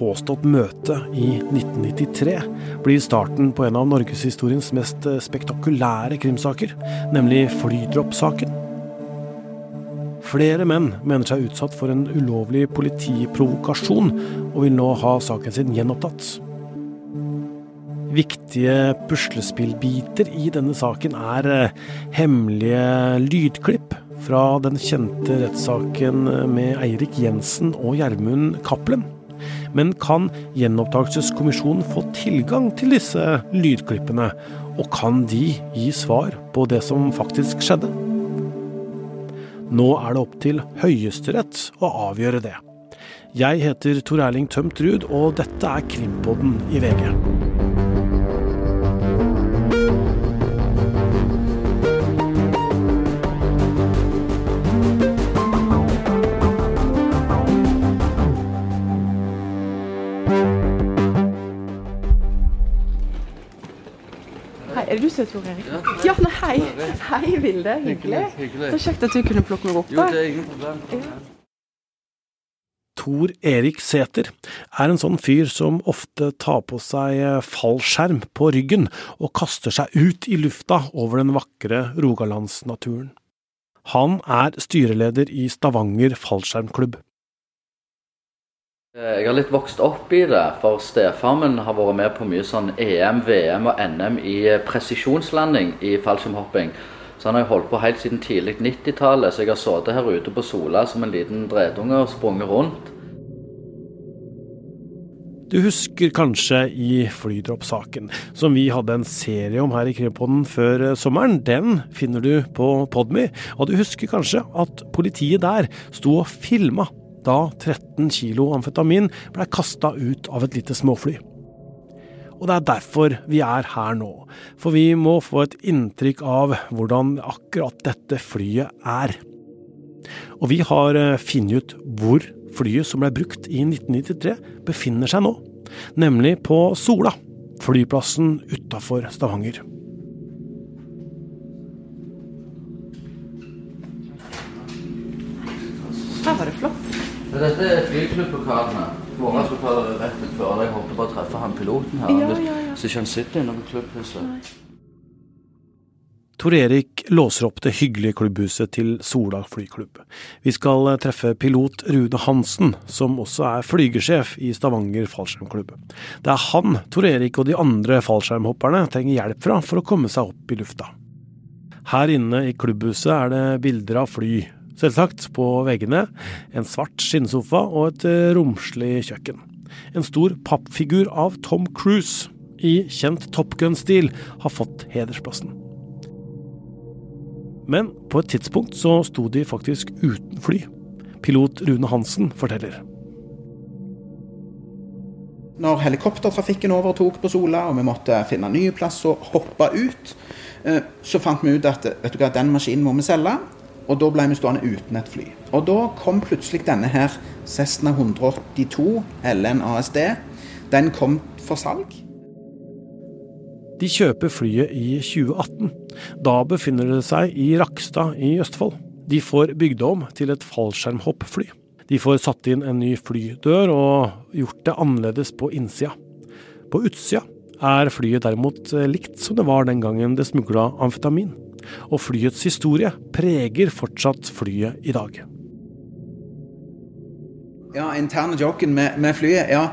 påstått møte i 1993 blir starten på en av norgeshistoriens mest spektakulære krimsaker, nemlig flydroppsaken. Flere menn mener seg utsatt for en ulovlig politiprovokasjon, og vil nå ha saken sin gjenopptatt. Viktige puslespillbiter i denne saken er eh, hemmelige lydklipp fra den kjente rettssaken med Eirik Jensen og Gjermund Cappelen. Men kan Gjenopptakelseskommisjonen få tilgang til disse lydklippene, og kan de gi svar på det som faktisk skjedde? Nå er det opp til Høyesterett å avgjøre det. Jeg heter Tor Erling Tømt Ruud, og dette er Krimpodden i VG. Er Tor Erik? Ja, nei, hei. Hei, Vilde. Hyggelig. Så kjekt at du kunne plukke meg opp. Jo, det er ingen problem. Tor Erik Sæther er en sånn fyr som ofte tar på seg fallskjerm på ryggen og kaster seg ut i lufta over den vakre rogalandsnaturen. Han er styreleder i Stavanger fallskjermklubb. Jeg har litt vokst opp i det, for stefaren min har vært med på mye sånn EM, VM og NM i presisjonslanding i fallskjermhopping. Så han har holdt på helt siden tidlig 90-tallet, så jeg har sittet her ute på Sola som en liten dredunge og sprunget rundt. Du husker kanskje i flydroppsaken, som vi hadde en serie om her i Krimpodden før sommeren. Den finner du på Podmy, og du husker kanskje at politiet der sto og filma da 13 kilo amfetamin ble kasta ut av et lite småfly. Og det er derfor vi er her nå, for vi må få et inntrykk av hvordan akkurat dette flyet er. Og vi har funnet ut hvor flyet som ble brukt i 1993 befinner seg nå, nemlig på Sola, flyplassen utafor Stavanger. Her var det flott. Dette er flyklubblokalene. Våre lokaler er rett utenfor. Jeg håper bare å treffe han piloten her. Ja, ja, ja. Så ikke han sitter inne på klubbhuset. Tor Erik låser opp det hyggelige klubbhuset til Sola flyklubb. Vi skal treffe pilot Rune Hansen, som også er flygersjef i Stavanger fallskjermklubb. Det er han Tor Erik og de andre fallskjermhopperne trenger hjelp fra for å komme seg opp i lufta. Her inne i klubbhuset er det bilder av fly, selvsagt, på veggene, en svart skinnsofa og et romslig kjøkken. En stor pappfigur av Tom Cruise i kjent Top Gun-stil har fått hedersplassen. Men på et tidspunkt så sto de faktisk uten fly. Pilot Rune Hansen forteller. Når helikoptertrafikken overtok på Sola og vi måtte finne ny plass og hoppe ut, så fant vi ut at hva, den maskinen må vi selge. Og da ble vi stående uten et fly. Og da kom plutselig denne her Cessna 182 LN ASD. Den kom for salg. De kjøper flyet i 2018. Da befinner det seg i Rakstad i Østfold. De får bygd om til et fallskjermhoppfly. De får satt inn en ny flydør og gjort det annerledes på innsida. På utsida er flyet derimot likt som det var den gangen det smugla amfetamin. Og flyets historie preger fortsatt flyet i dag. Ja, interne joken med, med flyet. ja,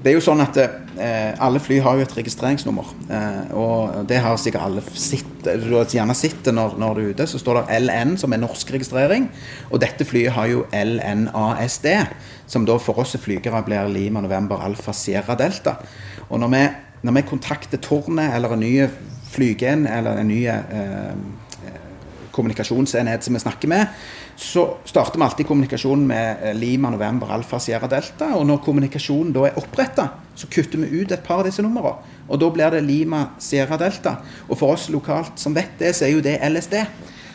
Det er jo sånn at eh, alle fly har jo et registreringsnummer. Eh, og det har sikkert alle sitt, Du gjerne sett når, når du er ute. Så står det LN, som er norsk registrering. Og dette flyet har jo LNASD, som da for oss flygere blir Lima November Alfa Sierra Delta. Og når vi, når vi kontakter tårnet eller en ny flygen eller en ny eh, kommunikasjonsenhet som vi snakker med, så starter vi alltid kommunikasjonen med Lima November Alfa Sierra Delta. Og når kommunikasjonen da er oppretta, så kutter vi ut et par av disse numrene. Og da blir det Lima Sierra Delta. Og for oss lokalt som vet det, så er jo det LSD.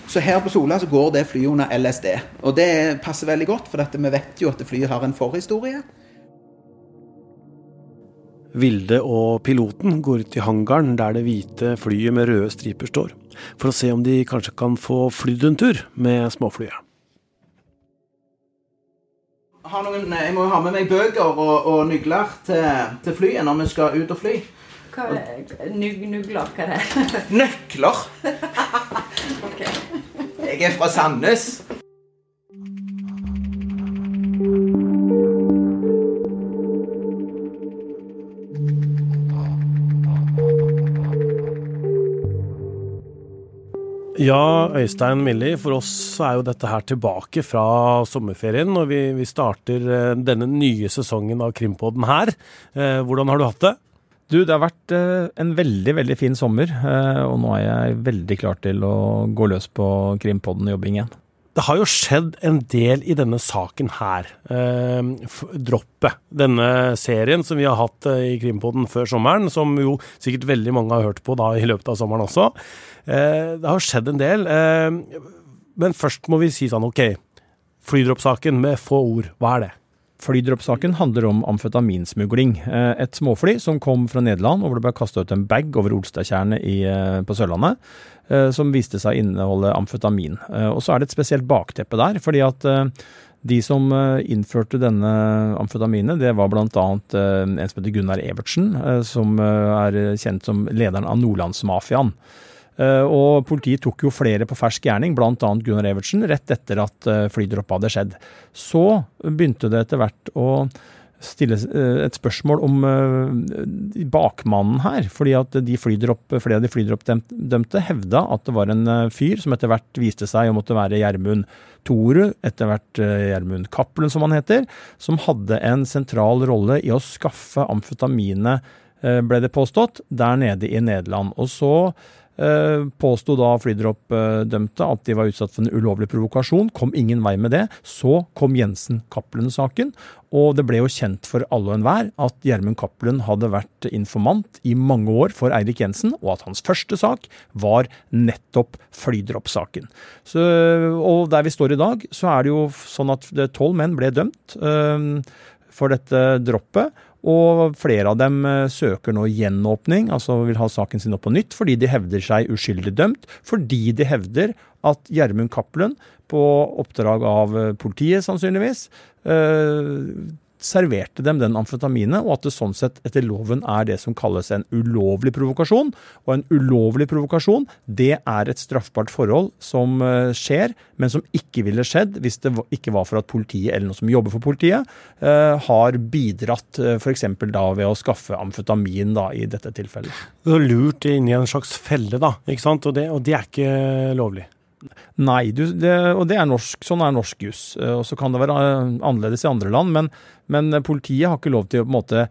Så her på Sola så går det flyet under LSD. Og det passer veldig godt, for vi vet jo at flyet har en forhistorie. Vilde og piloten går ut i hangaren der det hvite flyet med røde striper står, for å se om de kanskje kan få flydd en tur med småflyet. Noen, jeg må ha med meg bøker og, og nygler til, til, flyet når vi skal ut og fly. Hva er? Nugler? Hva er det? Nøkler. okay. Jeg er fra Sandnes. Ja, Øystein Milli, for oss er jo dette her tilbake fra sommerferien Og vi, vi starter eh, denne nye sesongen av Krimpodden her. Eh, hvordan har du hatt det? Du, det har vært eh, en veldig, veldig fin sommer, og nå er jeg veldig klar til å gå løs på Krimpodden-jobbing igjen. Det har jo skjedd en del i denne saken her. Eh, droppet. Denne serien som vi har hatt eh, i Krimpodden før sommeren, som jo sikkert veldig mange har hørt på da i løpet av sommeren også. Eh, det har skjedd en del. Eh, men først må vi si sånn, OK. Flydroppsaken med få ord, hva er det? Flydroppsaken handler om amfetaminsmugling. Eh, et småfly som kom fra Nederland, og hvor det ble kasta ut en bag over Olstadtjernet eh, på Sørlandet, eh, som viste seg å inneholde amfetamin. Og så er det et spesielt bakteppe der, fordi at de som innførte denne amfetaminet, det var bl.a. en som heter Gunnar Evertsen, som er kjent som lederen av Nordlandsmafiaen. Eh, og politiet tok jo flere på fersk gjerning, bl.a. Gunnar Evertsen, rett etter at eh, flydroppet hadde skjedd. Så begynte det etter hvert å stille eh, et spørsmål om bakmannen her. fordi at flydropp, Flere av de flydroppdømte hevda at det var en fyr som etter hvert viste seg å måtte være Gjermund Toru, etter hvert Gjermund Cappelen som han heter, som hadde en sentral rolle i å skaffe amfetaminet, ble det påstått, der nede i Nederland. Og så påsto da flydroppdømte at de var utsatt for en ulovlig provokasjon. Kom ingen vei med det. Så kom Jensen-Cappelen-saken, og det ble jo kjent for alle og enhver at Gjermund Cappelen hadde vært informant i mange år for Eirik Jensen, og at hans første sak var nettopp flydroppsaken. Og der vi står i dag, så er det jo sånn at tolv menn ble dømt øh, for dette droppet. Og flere av dem eh, søker nå gjenåpning, altså vil ha saken sin opp på nytt, fordi de hevder seg uskyldig dømt. Fordi de hevder at Gjermund Cappelen, på oppdrag av eh, politiet sannsynligvis, øh, serverte dem den amfetaminet, og at det sånn sett etter loven er det som kalles en ulovlig provokasjon. Og en ulovlig provokasjon, det er et straffbart forhold som eh, skjer, men som ikke ville skjedd hvis det ikke var for at politiet, eller noen som jobber for politiet, eh, har bidratt uh, f.eks. da ved å skaffe amfetamin da, i dette tilfellet. Du har lurt inn i en slags felle, da, ikke sant? Og det, og det er ikke lovlig? Nei, du, det, og det er norsk, sånn er norsk juss. Og så kan det være annerledes i andre land, men men eh, politiet har ikke lov til å på en måte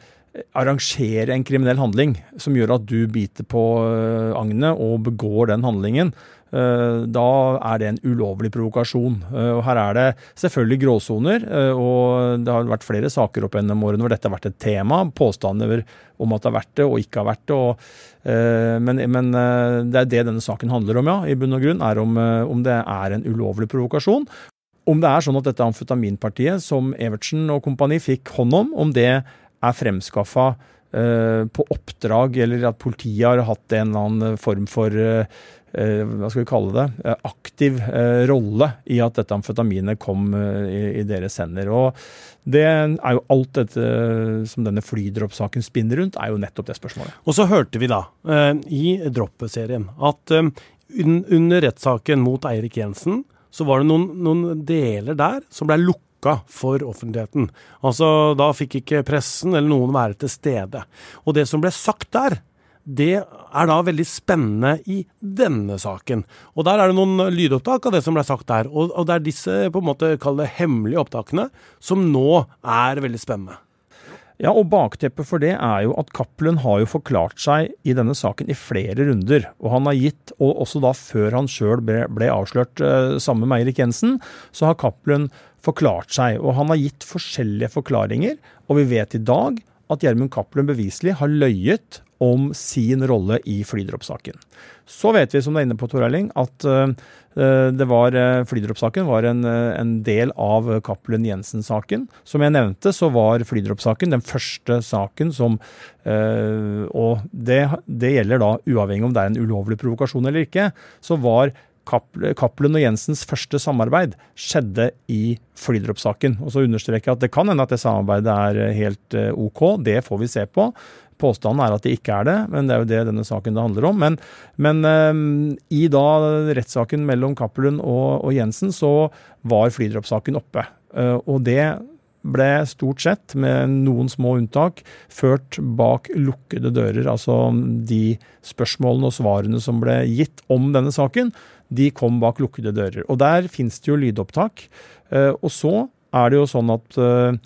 arrangere en kriminell handling som gjør at du biter på eh, agnet og begår den handlingen. Eh, da er det en ulovlig provokasjon. Og Her er det selvfølgelig gråsoner, og det har vært flere saker opp gjennom årene hvor dette har vært et tema. Påstander om at det har vært det og ikke har vært det. Og, men, men, det er det denne saken handler om, ja, i bunn og grunn. er om, om det er en ulovlig provokasjon. Om det er sånn at dette amfetaminpartiet som Evertsen og kompani fikk hånd om, om det er fremskaffa eh, på oppdrag, eller at politiet har hatt en eller annen form for eh, eh hva skal vi kalle det, eh, aktiv eh, rolle i at dette amfetaminet kom eh, i, deres hender. Og det er jo alt dette som denne flydroppsaken spinner rundt, er jo nettopp det spørsmålet. Og så hørte vi da, i Droppet-serien, at under rettssaken mot Eirik Jensen så var det noen, noen deler der som ble lukka for offentligheten. Altså, da fikk ikke pressen eller noen være til stede. Og det som ble sagt der, det er da veldig spennende i denne saken. Og der er det noen lydopptak av det som ble sagt der. Og, det er disse på en måte, kall det hemmelige opptakene, som nå er veldig spennende. Ja, og Bakteppet for det er jo at Cappelen har jo forklart seg i denne saken i flere runder. Og han har gitt, og også da før han sjøl ble, ble, avslørt uh, sammen med Eirik Jensen, så har Cappelen forklart seg. Og han har gitt forskjellige forklaringer. Og vi vet i dag at Gjermund Cappelen beviselig har løyet om sin rolle i flydroppsaken. Så vet vi, som du er inne på, Tor Erling, at uh, det var uh, flydroppsaken var en, en, del av Cappelen Jensen-saken. Som jeg nevnte, så var flydroppsaken den første saken som Og det, det, gjelder da uavhengig om det er en ulovlig provokasjon eller ikke, så var Cappelen og Jensens første samarbeid skjedde i flydroppsaken. Og så understreker jeg at det kan hende at det samarbeidet er helt OK, det får vi se på. Påstanden er at det ikke er det, men det er jo det denne saken det handler om. Men, men um, i da rettssaken mellom Cappelen og, og, Jensen, så var flydroppsaken oppe. Uh, og det ble stort sett, med noen små unntak, ført bak lukkede dører. Altså de spørsmålene og svarene som ble gitt om denne saken, de kom bak lukkede dører. Og der finnes det jo lydopptak. Eh, og så er det jo sånn at eh,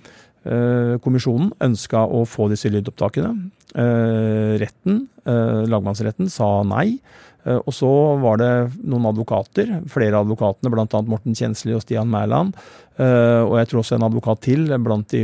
eh, kommisjonen ønska å få disse lydopptakene. Retten, lagmannsretten, sa nei. Og så var det noen advokater, flere av advokatene, bl.a. Morten Kjensli og Stian Mæland, Eh, og jeg tror også en advokat til blant de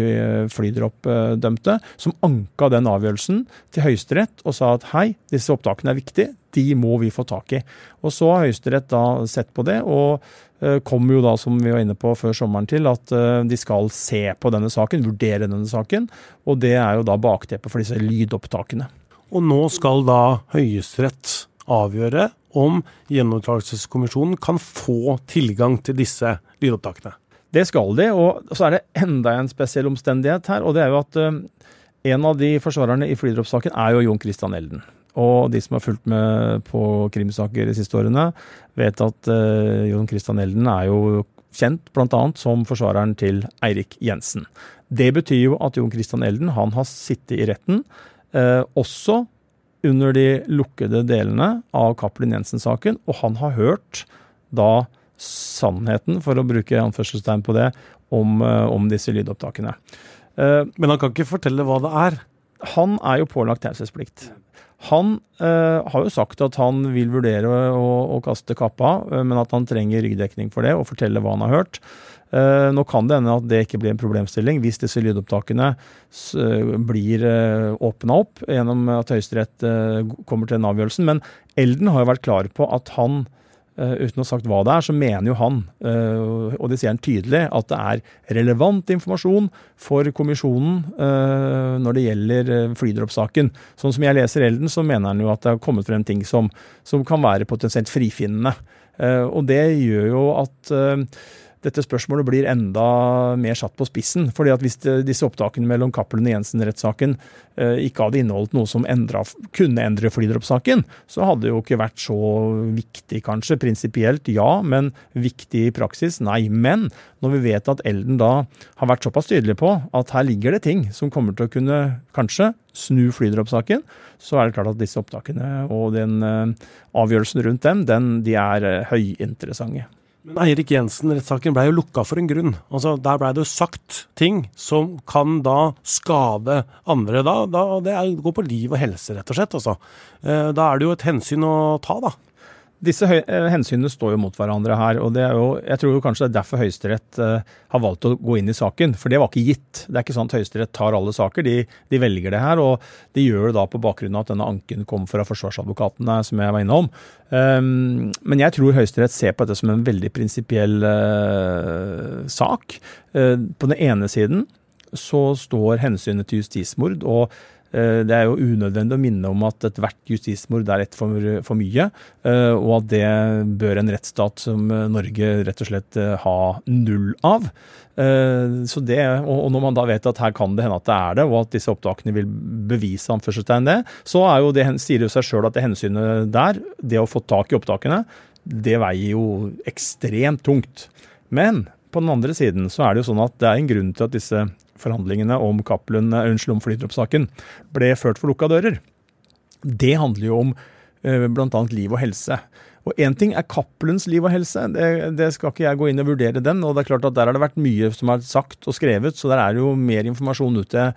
flydropp-dømte, som anka den avgjørelsen til Høyesterett og sa at hei, disse opptakene er viktige, de må vi få tak i. Og så har Høyesterett da sett på det, og kommer kom jo da, som vi var inne på før sommeren, til at de skal se på denne saken, vurdere denne saken. Og det er jo da bakteppet for disse lydopptakene. Og nå skal da Høyesterett avgjøre om Gjenopptakelseskommisjonen kan få tilgang til disse lydopptakene. Det skal de. Og så er det enda en spesiell omstendighet her, og det er jo at uh, en av de forsvarerne i flydroppssaken er jo Jon Christian Elden. Og de som har fulgt med på krimsaker de siste årene, vet at uh, Jon Christian Elden er jo kjent bl.a. som forsvareren til Eirik Jensen. Det betyr jo at Jon Christian Elden han har sittet i retten, uh, også under de lukkede delene av Cappelen Jensen-saken, og han har hørt da sannheten, for å bruke anførselstegn på det, om, eh, om disse lydopptakene. Eh, Men han kan ikke fortelle hva det er? Han er jo pålagt taushetsplikt. Han øh, har jo sagt at han vil vurdere å, å kaste kappa, men at han trenger ryggdekning for det, og fortelle hva han har hørt. Eh, nå kan det hende at det ikke blir en problemstilling hvis disse lydopptakene blir eh, åpna opp gjennom at Høyesterett kommer til den avgjørelsen, men Elden har jo vært klar på at han uten å ha sagt hva det er, så mener jo han, og det sier han tydelig, at det er relevant informasjon for kommisjonen når det gjelder flydroppsaken. Sånn som jeg leser Elden, så mener han jo at det har kommet frem ting som, som kan være potensielt frifinnende. og det gjør jo at dette spørsmålet blir enda mer satt på spissen. fordi at Hvis disse opptakene mellom Cappelen og Jensen-rettssaken eh, ikke hadde inneholdt noe som endra, kunne endre flydroppsaken, så hadde det jo ikke vært så viktig, kanskje. Prinsipielt ja, men viktig i praksis nei. Men når vi vet at Elden da har vært såpass tydelig på at her ligger det ting som kommer til å kunne kanskje snu flydroppsaken, så er det klart at disse opptakene og den eh, avgjørelsen rundt dem, den, de er eh, høyinteressante. Men Eirik Jensen-rettssaken ble jo lukka for en grunn. Altså, Der blei det jo sagt ting som kan da skade andre. Da, da, det går på liv og helse, rett og slett. Altså. Eh, da er det jo et hensyn å ta, da. Disse eh, hensynene står jo mot hverandre her. og jo, Jeg tror kanskje det er derfor Høyesterett uh, har valgt å gå inn i saken. For det var ikke gitt. Det er ikke sånn at Høyesterett tar alle saker. De, de, velger det her. Og de gjør det da på bakgrunn av at denne anken kom fra forsvarsadvokatene, som jeg var innom. Um, men jeg tror Høyesterett ser på dette som en veldig prinsipiell uh, sak. Uh, på den ene siden så står hensynet til justismord og Eh, det er jo unødvendig å minne om at ethvert justismord er ett for, mye, eh, og at det bør en rettsstat som eh, Norge rett og slett ha null av. Så det, og når man da vet at her kan det hende at det er det, og at disse opptakene vil bevise anførselstegn det, så er jo det, sier det seg sjøl at det hensynet der, det å få tak i opptakene, det veier jo ekstremt tungt. Men på den andre siden så er det jo sånn at det er en grunn til at disse forhandlingene om Cappelen, eh, unnskyld, om flydroppsaken ble ført for lukka dører. Det handler jo om eh, bl.a. liv og helse. Og Én ting er Cappelens liv og helse, det, det, skal ikke jeg gå inn og vurdere den. og det er klart at Der har det vært mye som er sagt og skrevet, så der er jo mer informasjon ute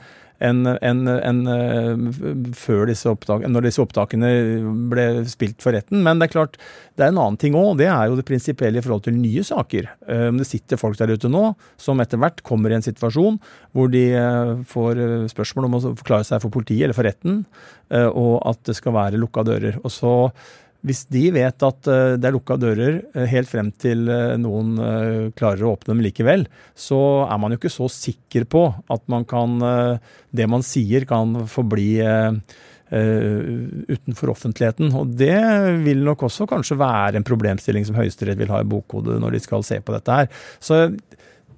enn en, en, eh, før disse opptak, når disse opptakene ble spilt for retten. Men det er klart, det er en annen ting òg. Det er jo det prinsipielle i forhold til nye saker. Eh, det sitter folk der ute nå som etter hvert kommer i en situasjon hvor de eh, får spørsmål om å forklare seg for politiet eller for retten, og at det skal være lukka dører. Og så hvis de vet at eh, det er lukka dører eh, helt frem til eh, noen klarer å åpne dem likevel, så er man jo ikke så sikker på at man kan, det man sier kan forbli utenfor offentligheten. Og det vil nok også kanskje være en problemstilling som Høyesterett vil ha i bokhodet når de skal se på dette her. Så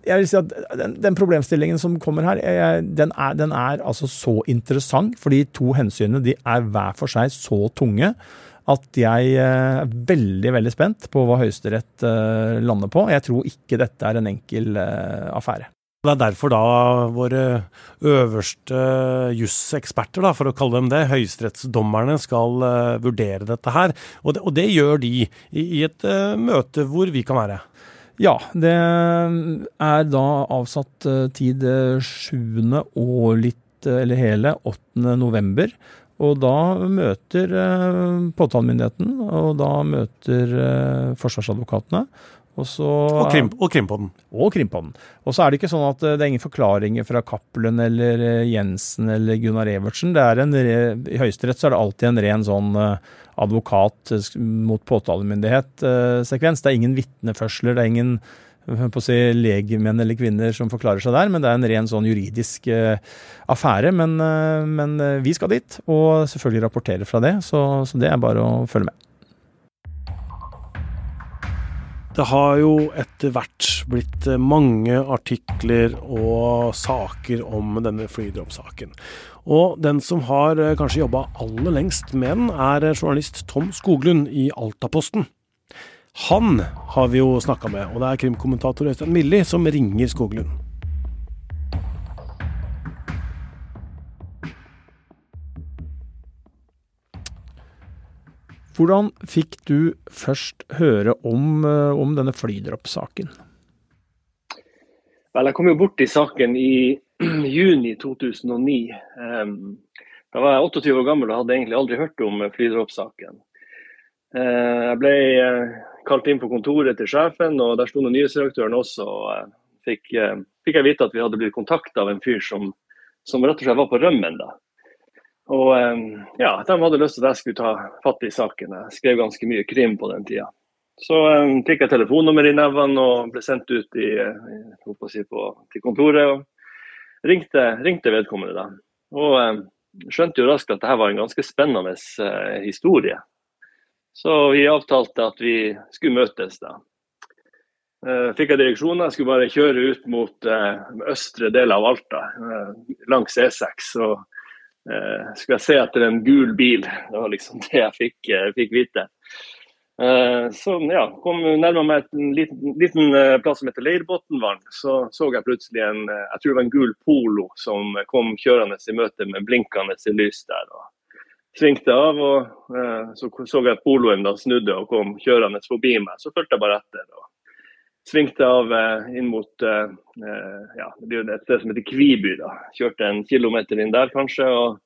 jeg vil si at den, den problemstillingen som kommer her, den, er, den, er, altså så interessant. For de to hensynene de er hver for seg så tunge at jeg eh, er veldig veldig spent på hva Høyesterett eh, lander på. Jeg tror ikke dette er en enkel eh, affære. Det er derfor da våre øverste juseksperter, for å kalle dem det, høyesterettsdommerne, skal vurdere dette her. Og det, og det gjør de i, et møte hvor vi kan være. Ja, det er da avsatt tid 7. Eh, og litt, eller hele 8. november. Og da møter påtalemyndigheten, og da møter forsvarsadvokatene. Og, så, og, krim, og Krimpodden. Og Krimpodden. Og så er det ikke sånn at det er ingen forklaringer fra Cappelen eller Jensen eller Gunnar Evertsen. Det er en, I Høyesterett så er det alltid en ren sånn advokat mot påtalemyndighet-sekvens. Det er ingen vitneførsler, det er ingen på å si, legmenn eller -kvinner som forklarer seg der, men det er en ren sånn juridisk uh, affære. Men, uh, men uh, vi skal dit, og selvfølgelig rapportere fra det, så, så det er bare å følge med. Det har jo etter hvert blitt mange artikler og saker om denne flydroppsaken. Og den som har eh, kanskje jobba aller lengst med den, er eh, journalist Tom Skoglund i Altaposten. Han har vi jo snakka med, og det er krimkommentator Øystein Milli som ringer Skoglund. Hvordan fikk du først høre om, eh, om denne flydroppsaken? Vel, Jeg kom jo borti saken i juni 2009. Da var jeg 28 år gammel og hadde egentlig aldri hørt om flydroppsaken. Eh, jeg ble eh, kalt inn på kontoret til sjefen, og der sto nyhetsredaktøren også. og eh, fikk, fikk, jeg vite at vi hadde blitt kontakta av en fyr som, som, rett og slett var på rømmen. da. Og ja, De hadde lyst til at jeg skulle ta fatt i saken. Jeg skrev ganske mye krim på den tida. Så fikk jeg telefonnummer i nevene og ble sendt ut i, si, på, til kontoret. og ringte, ringte vedkommende da. Og eh, skjønte jo raskt at dette var en ganske spennende eh, historie. Så vi avtalte at vi skulle møtes da. Eh, fikk jeg direksjonen, jeg skulle bare kjøre ut mot eh, østre del av Alta, eh, langs E6. Så skulle jeg se etter en gul bil. Det var liksom det jeg fikk, fikk vite. Så ja, kom nærma meg en liten, liten, plass som heter Leirbotnvann. Så så jeg plutselig en jeg tror det var en gul Polo som kom kjørende i møte med blinkende lys der. og Svingte av, og så så jeg at Poloen da snudde og kom kjørende forbi meg. Så fulgte jeg bare etter. og Svingte av inn mot ja, et sted som heter Kviby. da. Kjørte en kilometer inn der kanskje. og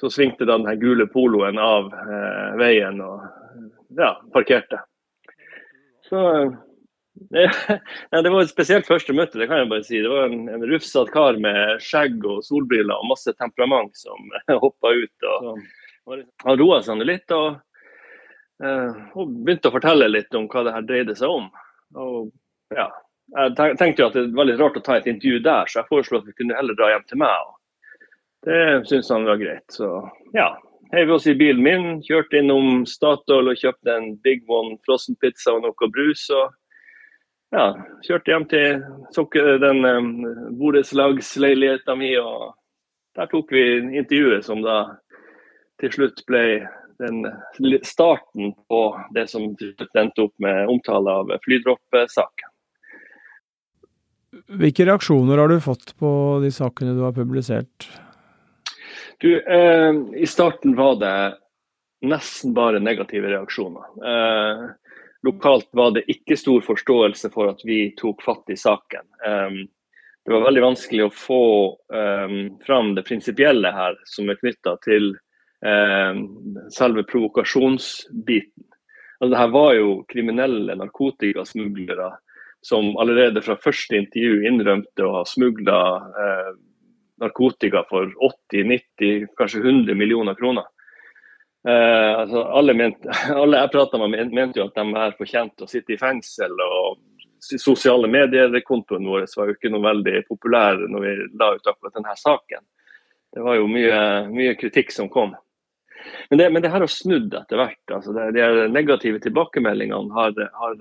så svingte da den gule poloen av eh, veien og ja, parkerte. Så det, det var et spesielt første møte, det kan jeg bare si. Det var en, en rufsete kar med skjegg og solbriller og masse temperament som hoppa ut. og Han roa seg litt og, eh, og, begynte å fortelle litt om hva det her dreide seg om. Og, ja, jeg tenkte jo at det var litt rart å ta et intervju der, så jeg foreslo at vi kunne heller dra hjem til meg. Det syntes han var greit. Så ja, heiv oss i bilen min, kjørte innom Statoil og kjøpte en Big One frossenpizza og noe brus. og ja, Kjørte hjem til den um, borettslagsleiligheta mi, og der tok vi intervjuet som da til slutt ble den starten på det som endte opp med omtale av flydroppesaken. Hvilke reaksjoner har du fått på de sakene du har publisert? Du, eh, I starten var det nesten bare negative reaksjoner. Eh, lokalt var det ikke stor forståelse for at vi tok fatt i saken. Eh, det var veldig vanskelig å få eh, fram det prinsipielle her, som er knytta til eh, selve provokasjonsbiten. Altså, det her var jo kriminelle narkotikasmuglere som allerede fra første intervju innrømte å ha smugla narkotika for 80-90, kanskje 100 millioner kroner. Eh, altså alle, mente, alle, jeg prata med, mente jo at de her fortjente å sitte i fengsel. og Sosiale medier-kontoen vår var jo ikke noe veldig populær når vi la ut akkurat denne saken. Det var jo mye, mye kritikk som kom. Men det, men det her har snudd etter hvert. altså det, De negative tilbakemeldingene har, har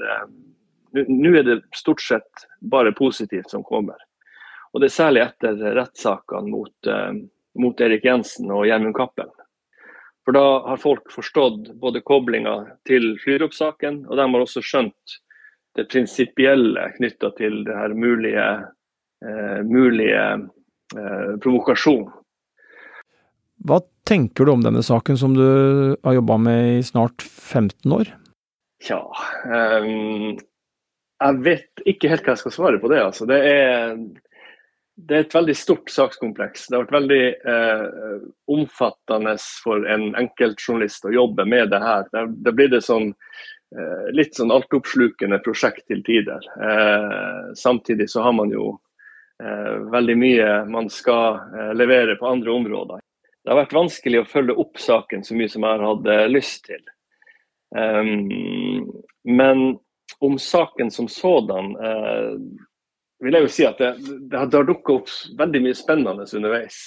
Nå er det stort sett bare positivt som kommer. Og Det er særlig etter rettssakene mot, uh, mot Erik Jensen og Gjermund Cappelen. For da har folk forstått både koblinga til flyroppsaken, og de har også skjønt det prinsipielle knytta til det her mulige, eh, mulige eh, provokasjon hva tenker du om denne saken som du har jobba med i snart 15 år? Tja um, Jeg vet ikke helt hva jeg skal svare på det. Altså. Det, er, det, er, et veldig stort sakskompleks. Det har vært veldig eh, omfattende for en enkeltjournalist å jobbe med det her. Det, det blir det sånn eh, litt sånn altoppslukende prosjekt til tider. Eh, samtidig så har man jo veldig mye man skal levere på andre områder det har vært vanskelig å følge opp saken så mye som jeg hadde lyst til. Um, men om saken som sådan uh, vil jeg jo si at det, det har, har dukka opp veldig mye spennende underveis.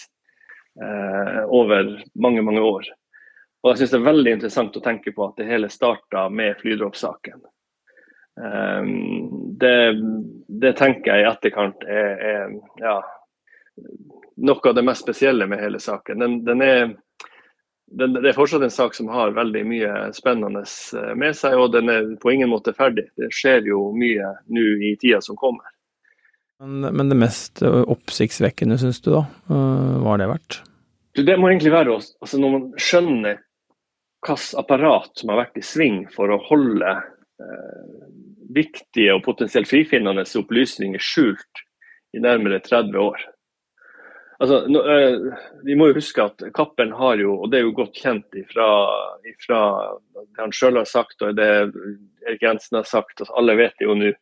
eh, over mange, mange år. Og jeg syns det er veldig interessant å tenke på at det hele starta med flydroppsaken. Um, det, det, tenker jeg i etterkant er, er ja, noe av det mest spesielle med hele saken. Den, den er, den, det er fortsatt en sak som har veldig mye spennende eh, med seg, og den er på ingen måte ferdig. Det skjer jo mye nå i tida som kommer. Men, men det mest eh, oppsiktsvekkende, syns du da? Eh, hva har det vært? Det må egentlig være altså når man skjønner hvilket apparat som har vært i sving for å holde eh, viktige og potensielt frifinnende opplysninger skjult i nærmere 30 år. Altså, nå, eh, vi må jo huske at Cappelen har jo, og det er jo godt kjent ifra, ifra det han sjøl har sagt og det Erik Jensen har sagt, altså, alle vet jo nå.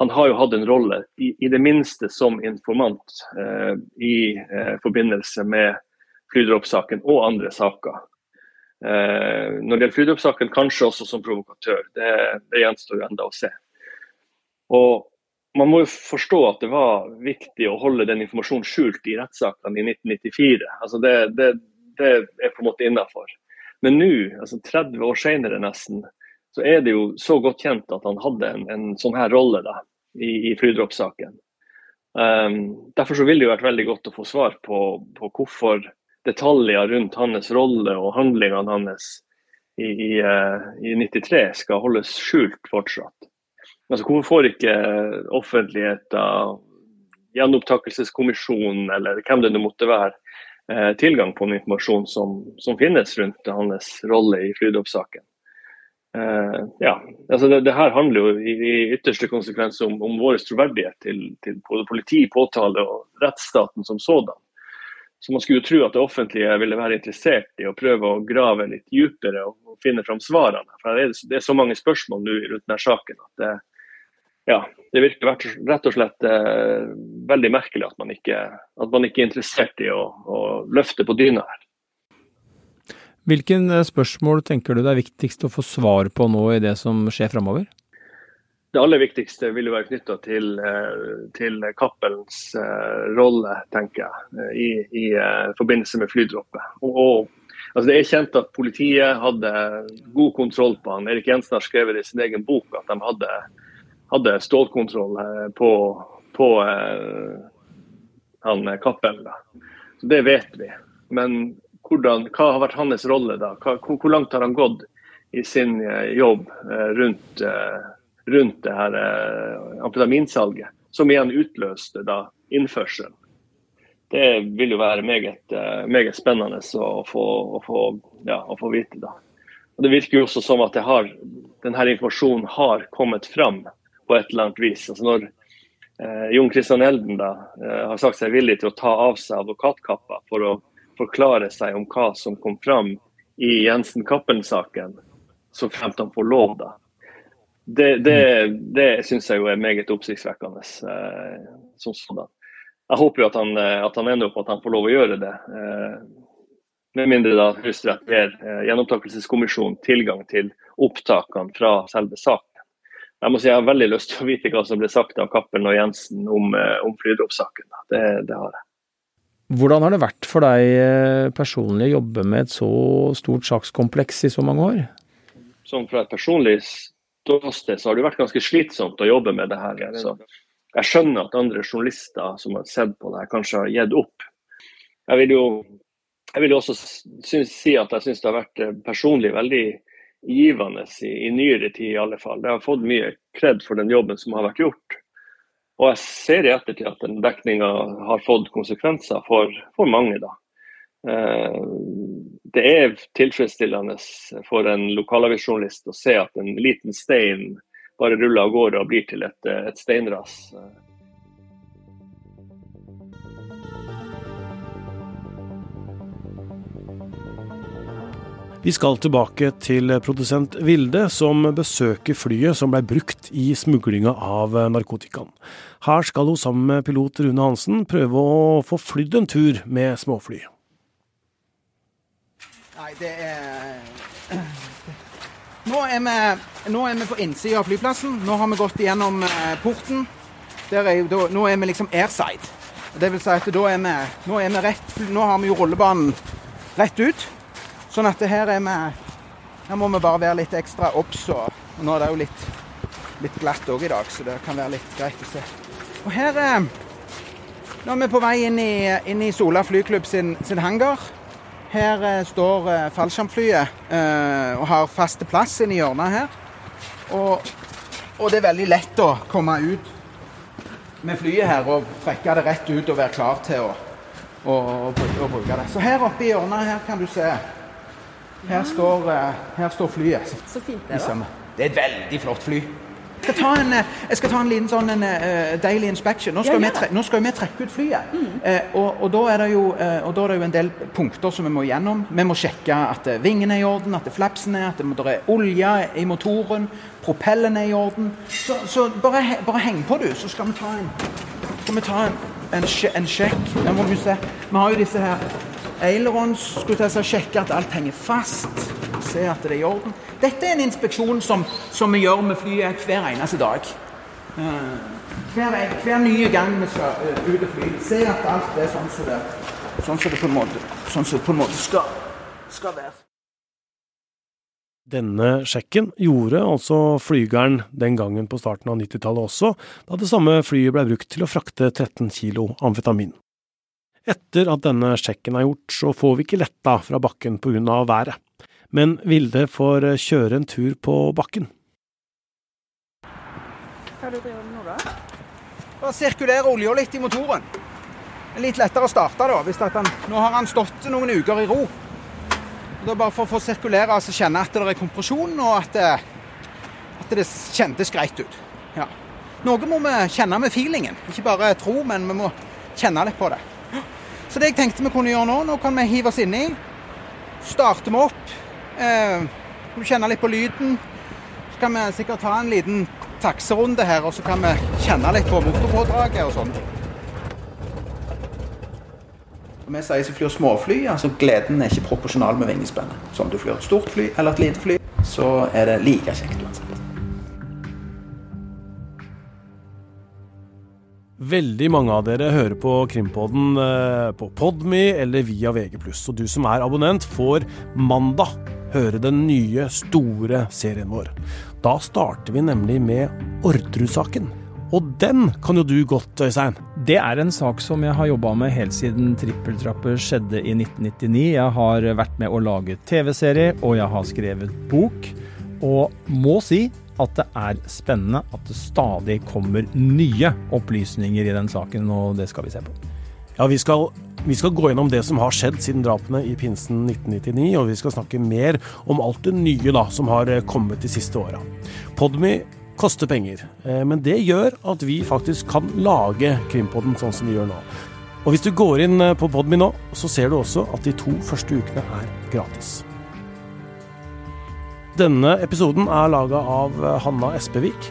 Han har jo hatt en rolle, i, i det minste som informant, eh, i eh, forbindelse med flydroppsaken og andre saker. når det gjelder flydroppsaken, kanskje også som provokatør. Det, det gjenstår jo enda å se. Og man må jo forstå at det var viktig å holde den informasjonen skjult i rettssakene i 1994. Altså det, det, det, er på en måte innafor. Men nå, altså 30 år senere nesten, så er det jo så godt kjent at han hadde en, en sånn her rolle da, i, i flydroppsaken. Um, derfor så ville det jo vært veldig godt å få svar på, på hvorfor detaljer rundt hans rolle og handlingene hans i, i, uh, i 93 skal holdes skjult fortsatt. Altså, hvorfor får ikke offentligheten, gjenopptakelseskommisjonen eller hvem det nå måtte være, eh, tilgang på informasjon som, som finnes rundt hans rolle i flydoppsaken? Uh, ja, altså det, det, her handler jo i, i ytterste konsekvens om, om vår troverdighet til, til, både politi, påtale og rettsstaten som sådan. Så man skulle jo tro at det offentlige ville være interessert i å prøve å grave litt dypere og, og finne fram svarene. For det er, det er, så mange spørsmål nå rundt denne saken at det, ja, det virker rett og slett eh, veldig merkelig at man, ikke, at man ikke er interessert i å, å løfte på dyna her. Hvilken eh, spørsmål tenker du det er viktigst å få svar på nå i det som skjer framover? Det aller viktigste vil jo være knytta til, eh, til Cappelens uh, rolle, tenker jeg, i, i forbindelse med flydroppet. Og, og, altså det er kjent at politiet hadde god kontroll på han. Erik Jensen har skrevet i sin egen bok at de hadde hadde stålkontroll eh, på, på eh, han eh, Cappelen. Det vet vi. Men hvordan, hva har vært hans rolle da? Hva, hvor langt har han gått i sin jobb rundt, rundt det her amfetaminsalget, som igjen utløste da innførselen? Det vil jo være meget, meget spennende å få, å, få, ja, å få, vite. da. Og Det virker jo også som at har, denne informasjonen har kommet fram på et eller annet vis. Altså når eh, Jon Christian Elden da, eh, har sagt seg villig til å ta av seg advokatkappa for å forklare seg om hva som kom fram i Jensen Cappelen-saken, så fremt han får lov, da. Det, det, det syns jeg jo er meget oppsiktsvekkende eh, som sådan. Jeg håper jo at han, eh, at han, ender opp at han får lov å gjøre det. Eh, med mindre da Høyesterett eh, Gjenopptakelseskommisjonen tilgang til opptakene fra selve saken. Jeg må si jeg har veldig lyst til å vite hva som ble sagt av Cappelen og Jensen om, om Flydropp-saken. Det, det, har jeg. Hvordan har det vært for deg eh, personlig å jobbe med et så stort sakskompleks i så mange år? Som fra et personlig ståsted så har det vært ganske slitsomt å jobbe med det her. Så jeg skjønner at andre journalister som har sett på det her, kanskje har gitt opp. Jeg vil jo, jeg vil også synes, si at jeg syns det har vært eh, personlig veldig givende i, i nyere tid, i alle fall. Jeg har fått mye kred for den jobben som har vært gjort. Og jeg ser i ettertid at den dekninga har fått konsekvenser for, for mange. da. Eh, det er tilfredsstillende for en lokalavisjournalist å se at en liten stein bare ruller av gårde og blir til et, et steinras. Vi skal tilbake til produsent Vilde, som besøker flyet som ble brukt i smuglinga av narkotikaen. Her skal hun sammen med pilot Rune Hansen prøve å få flydd en tur med småfly. Nei, det er Nå er vi, nå er vi på innsida av flyplassen. Nå har vi gått igjennom eh, porten. Er, nå er vi liksom airside. Det vil si at da er vi, nå er vi rett Nå har vi jo rullebanen rett ut. Sånn at her er vi Her må vi bare være litt ekstra obs. Og nå er det jo litt, litt glatt òg i dag, så det kan være litt greit å se. Og her Nå er vi på vei inn i, inn i Sola flyklubb sin, sin hangar. Her eh, står eh, fallskjermflyet eh, og har faste plass inni hjørnet her. Og, og, det er veldig lett å komme ut med flyet her og trekke det rett ut og være klar til å, å, å, å bruke det. Så her oppe i hjørnet her kan du se her står, eh, her står flyet. Så fint det da. Det er et veldig flott fly. Jeg skal ta en, eh, jeg skal ta en liten sånn en, uh, daily inspection. Nå skal, ja, vi, nå skal vi trekke ut flyet. Mm. Uh, og, og, da er det jo, uh, og da er det jo en del punkter som vi må gjennom. Vi må sjekke at vingene er i orden, at flapsen er, at det er olje i motoren, propellen er i orden. Så, så bare, bare, heng på, du, så skal vi ta en, skal vi ta en, en, en sjekk. må vi se. Vi har jo disse her ailerons. Skulle til å sjekke at alt henger fast. Se at det er i orden. Dette er en inspeksjon som, som vi gjør med flyet hver eneste dag. Uh, hver, hver, nye gang vi skal uh, ut og fly. Se at alt er sånn som det, sånn som det på en måte, sånn på en måte skal, skal være. Denne sjekken gjorde altså flygeren den gangen på starten av 90-tallet også, da det samme flyet ble brukt til å frakte 13 kilo amfetamin. Etter at denne sjekken er gjort, så får vi ikke letta fra bakken av været. Men Vilde får eh, kjøre en tur på bakken. Hva er det du driver med nå, da? Bare sirkulere olja litt i motoren. Litt lettere å starte, da. Hvis han, nå har han stått noen uker i ro. Det er bare for å få sirkulere altså kjenne at det er kompresjon, og at det, at det kjentes greit ut. Ja. Noe må vi kjenne med feelingen. Ikke bare tro, men vi må kjenne litt på det. Så det jeg tenkte vi kunne gjøre nå, nå kan vi hive oss inni. Starte vi opp. Eh, kjenne litt på lyden. Så kan vi sikkert ta en liten takserunde her, og så kan vi kjenne litt på motorpådraget og sånn. Vi sier som flyr småfly, altså gleden er ikke proporsjonal med vingespennet. Så om du flyr et stort fly eller et lite fly, så er det like kjekt uansett. Veldig mange av dere hører på Krimpodden eh, på Podme eller via VG+. Og du som er abonnent, får mandag høre den nye, store serien vår. Da starter vi nemlig med Orderud-saken. Og den kan jo du godt, Øystein. Det er en sak som jeg har jobba med helt siden Trippeltrapper skjedde i 1999. Jeg har vært med å lage TV-serie, og jeg har skrevet bok. Og må si at det er spennende at det stadig kommer nye opplysninger i den saken, og det skal vi se på. Ja, vi skal, vi skal gå gjennom det som har skjedd siden drapene i pinsen 1999, og vi skal snakke mer om alt det nye da, som har eh, kommet de siste åra. Podmy koster penger, eh, men det gjør at vi faktisk kan lage Krimpodden sånn som vi gjør nå. Og hvis du går inn eh, på Podmy nå, så ser du også at de to første ukene er gratis. Denne episoden er laga av Hanna Espevik.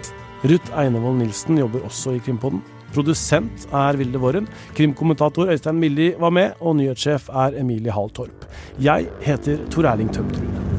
Ruth Einevold Nilsen jobber også i Krimpodden. Produsent er Vilde Våren. Krimkommentator Øystein Milli var med, og nyhetssjef er Emilie Hall Torp. Jeg heter Tor Erling Tømtrud.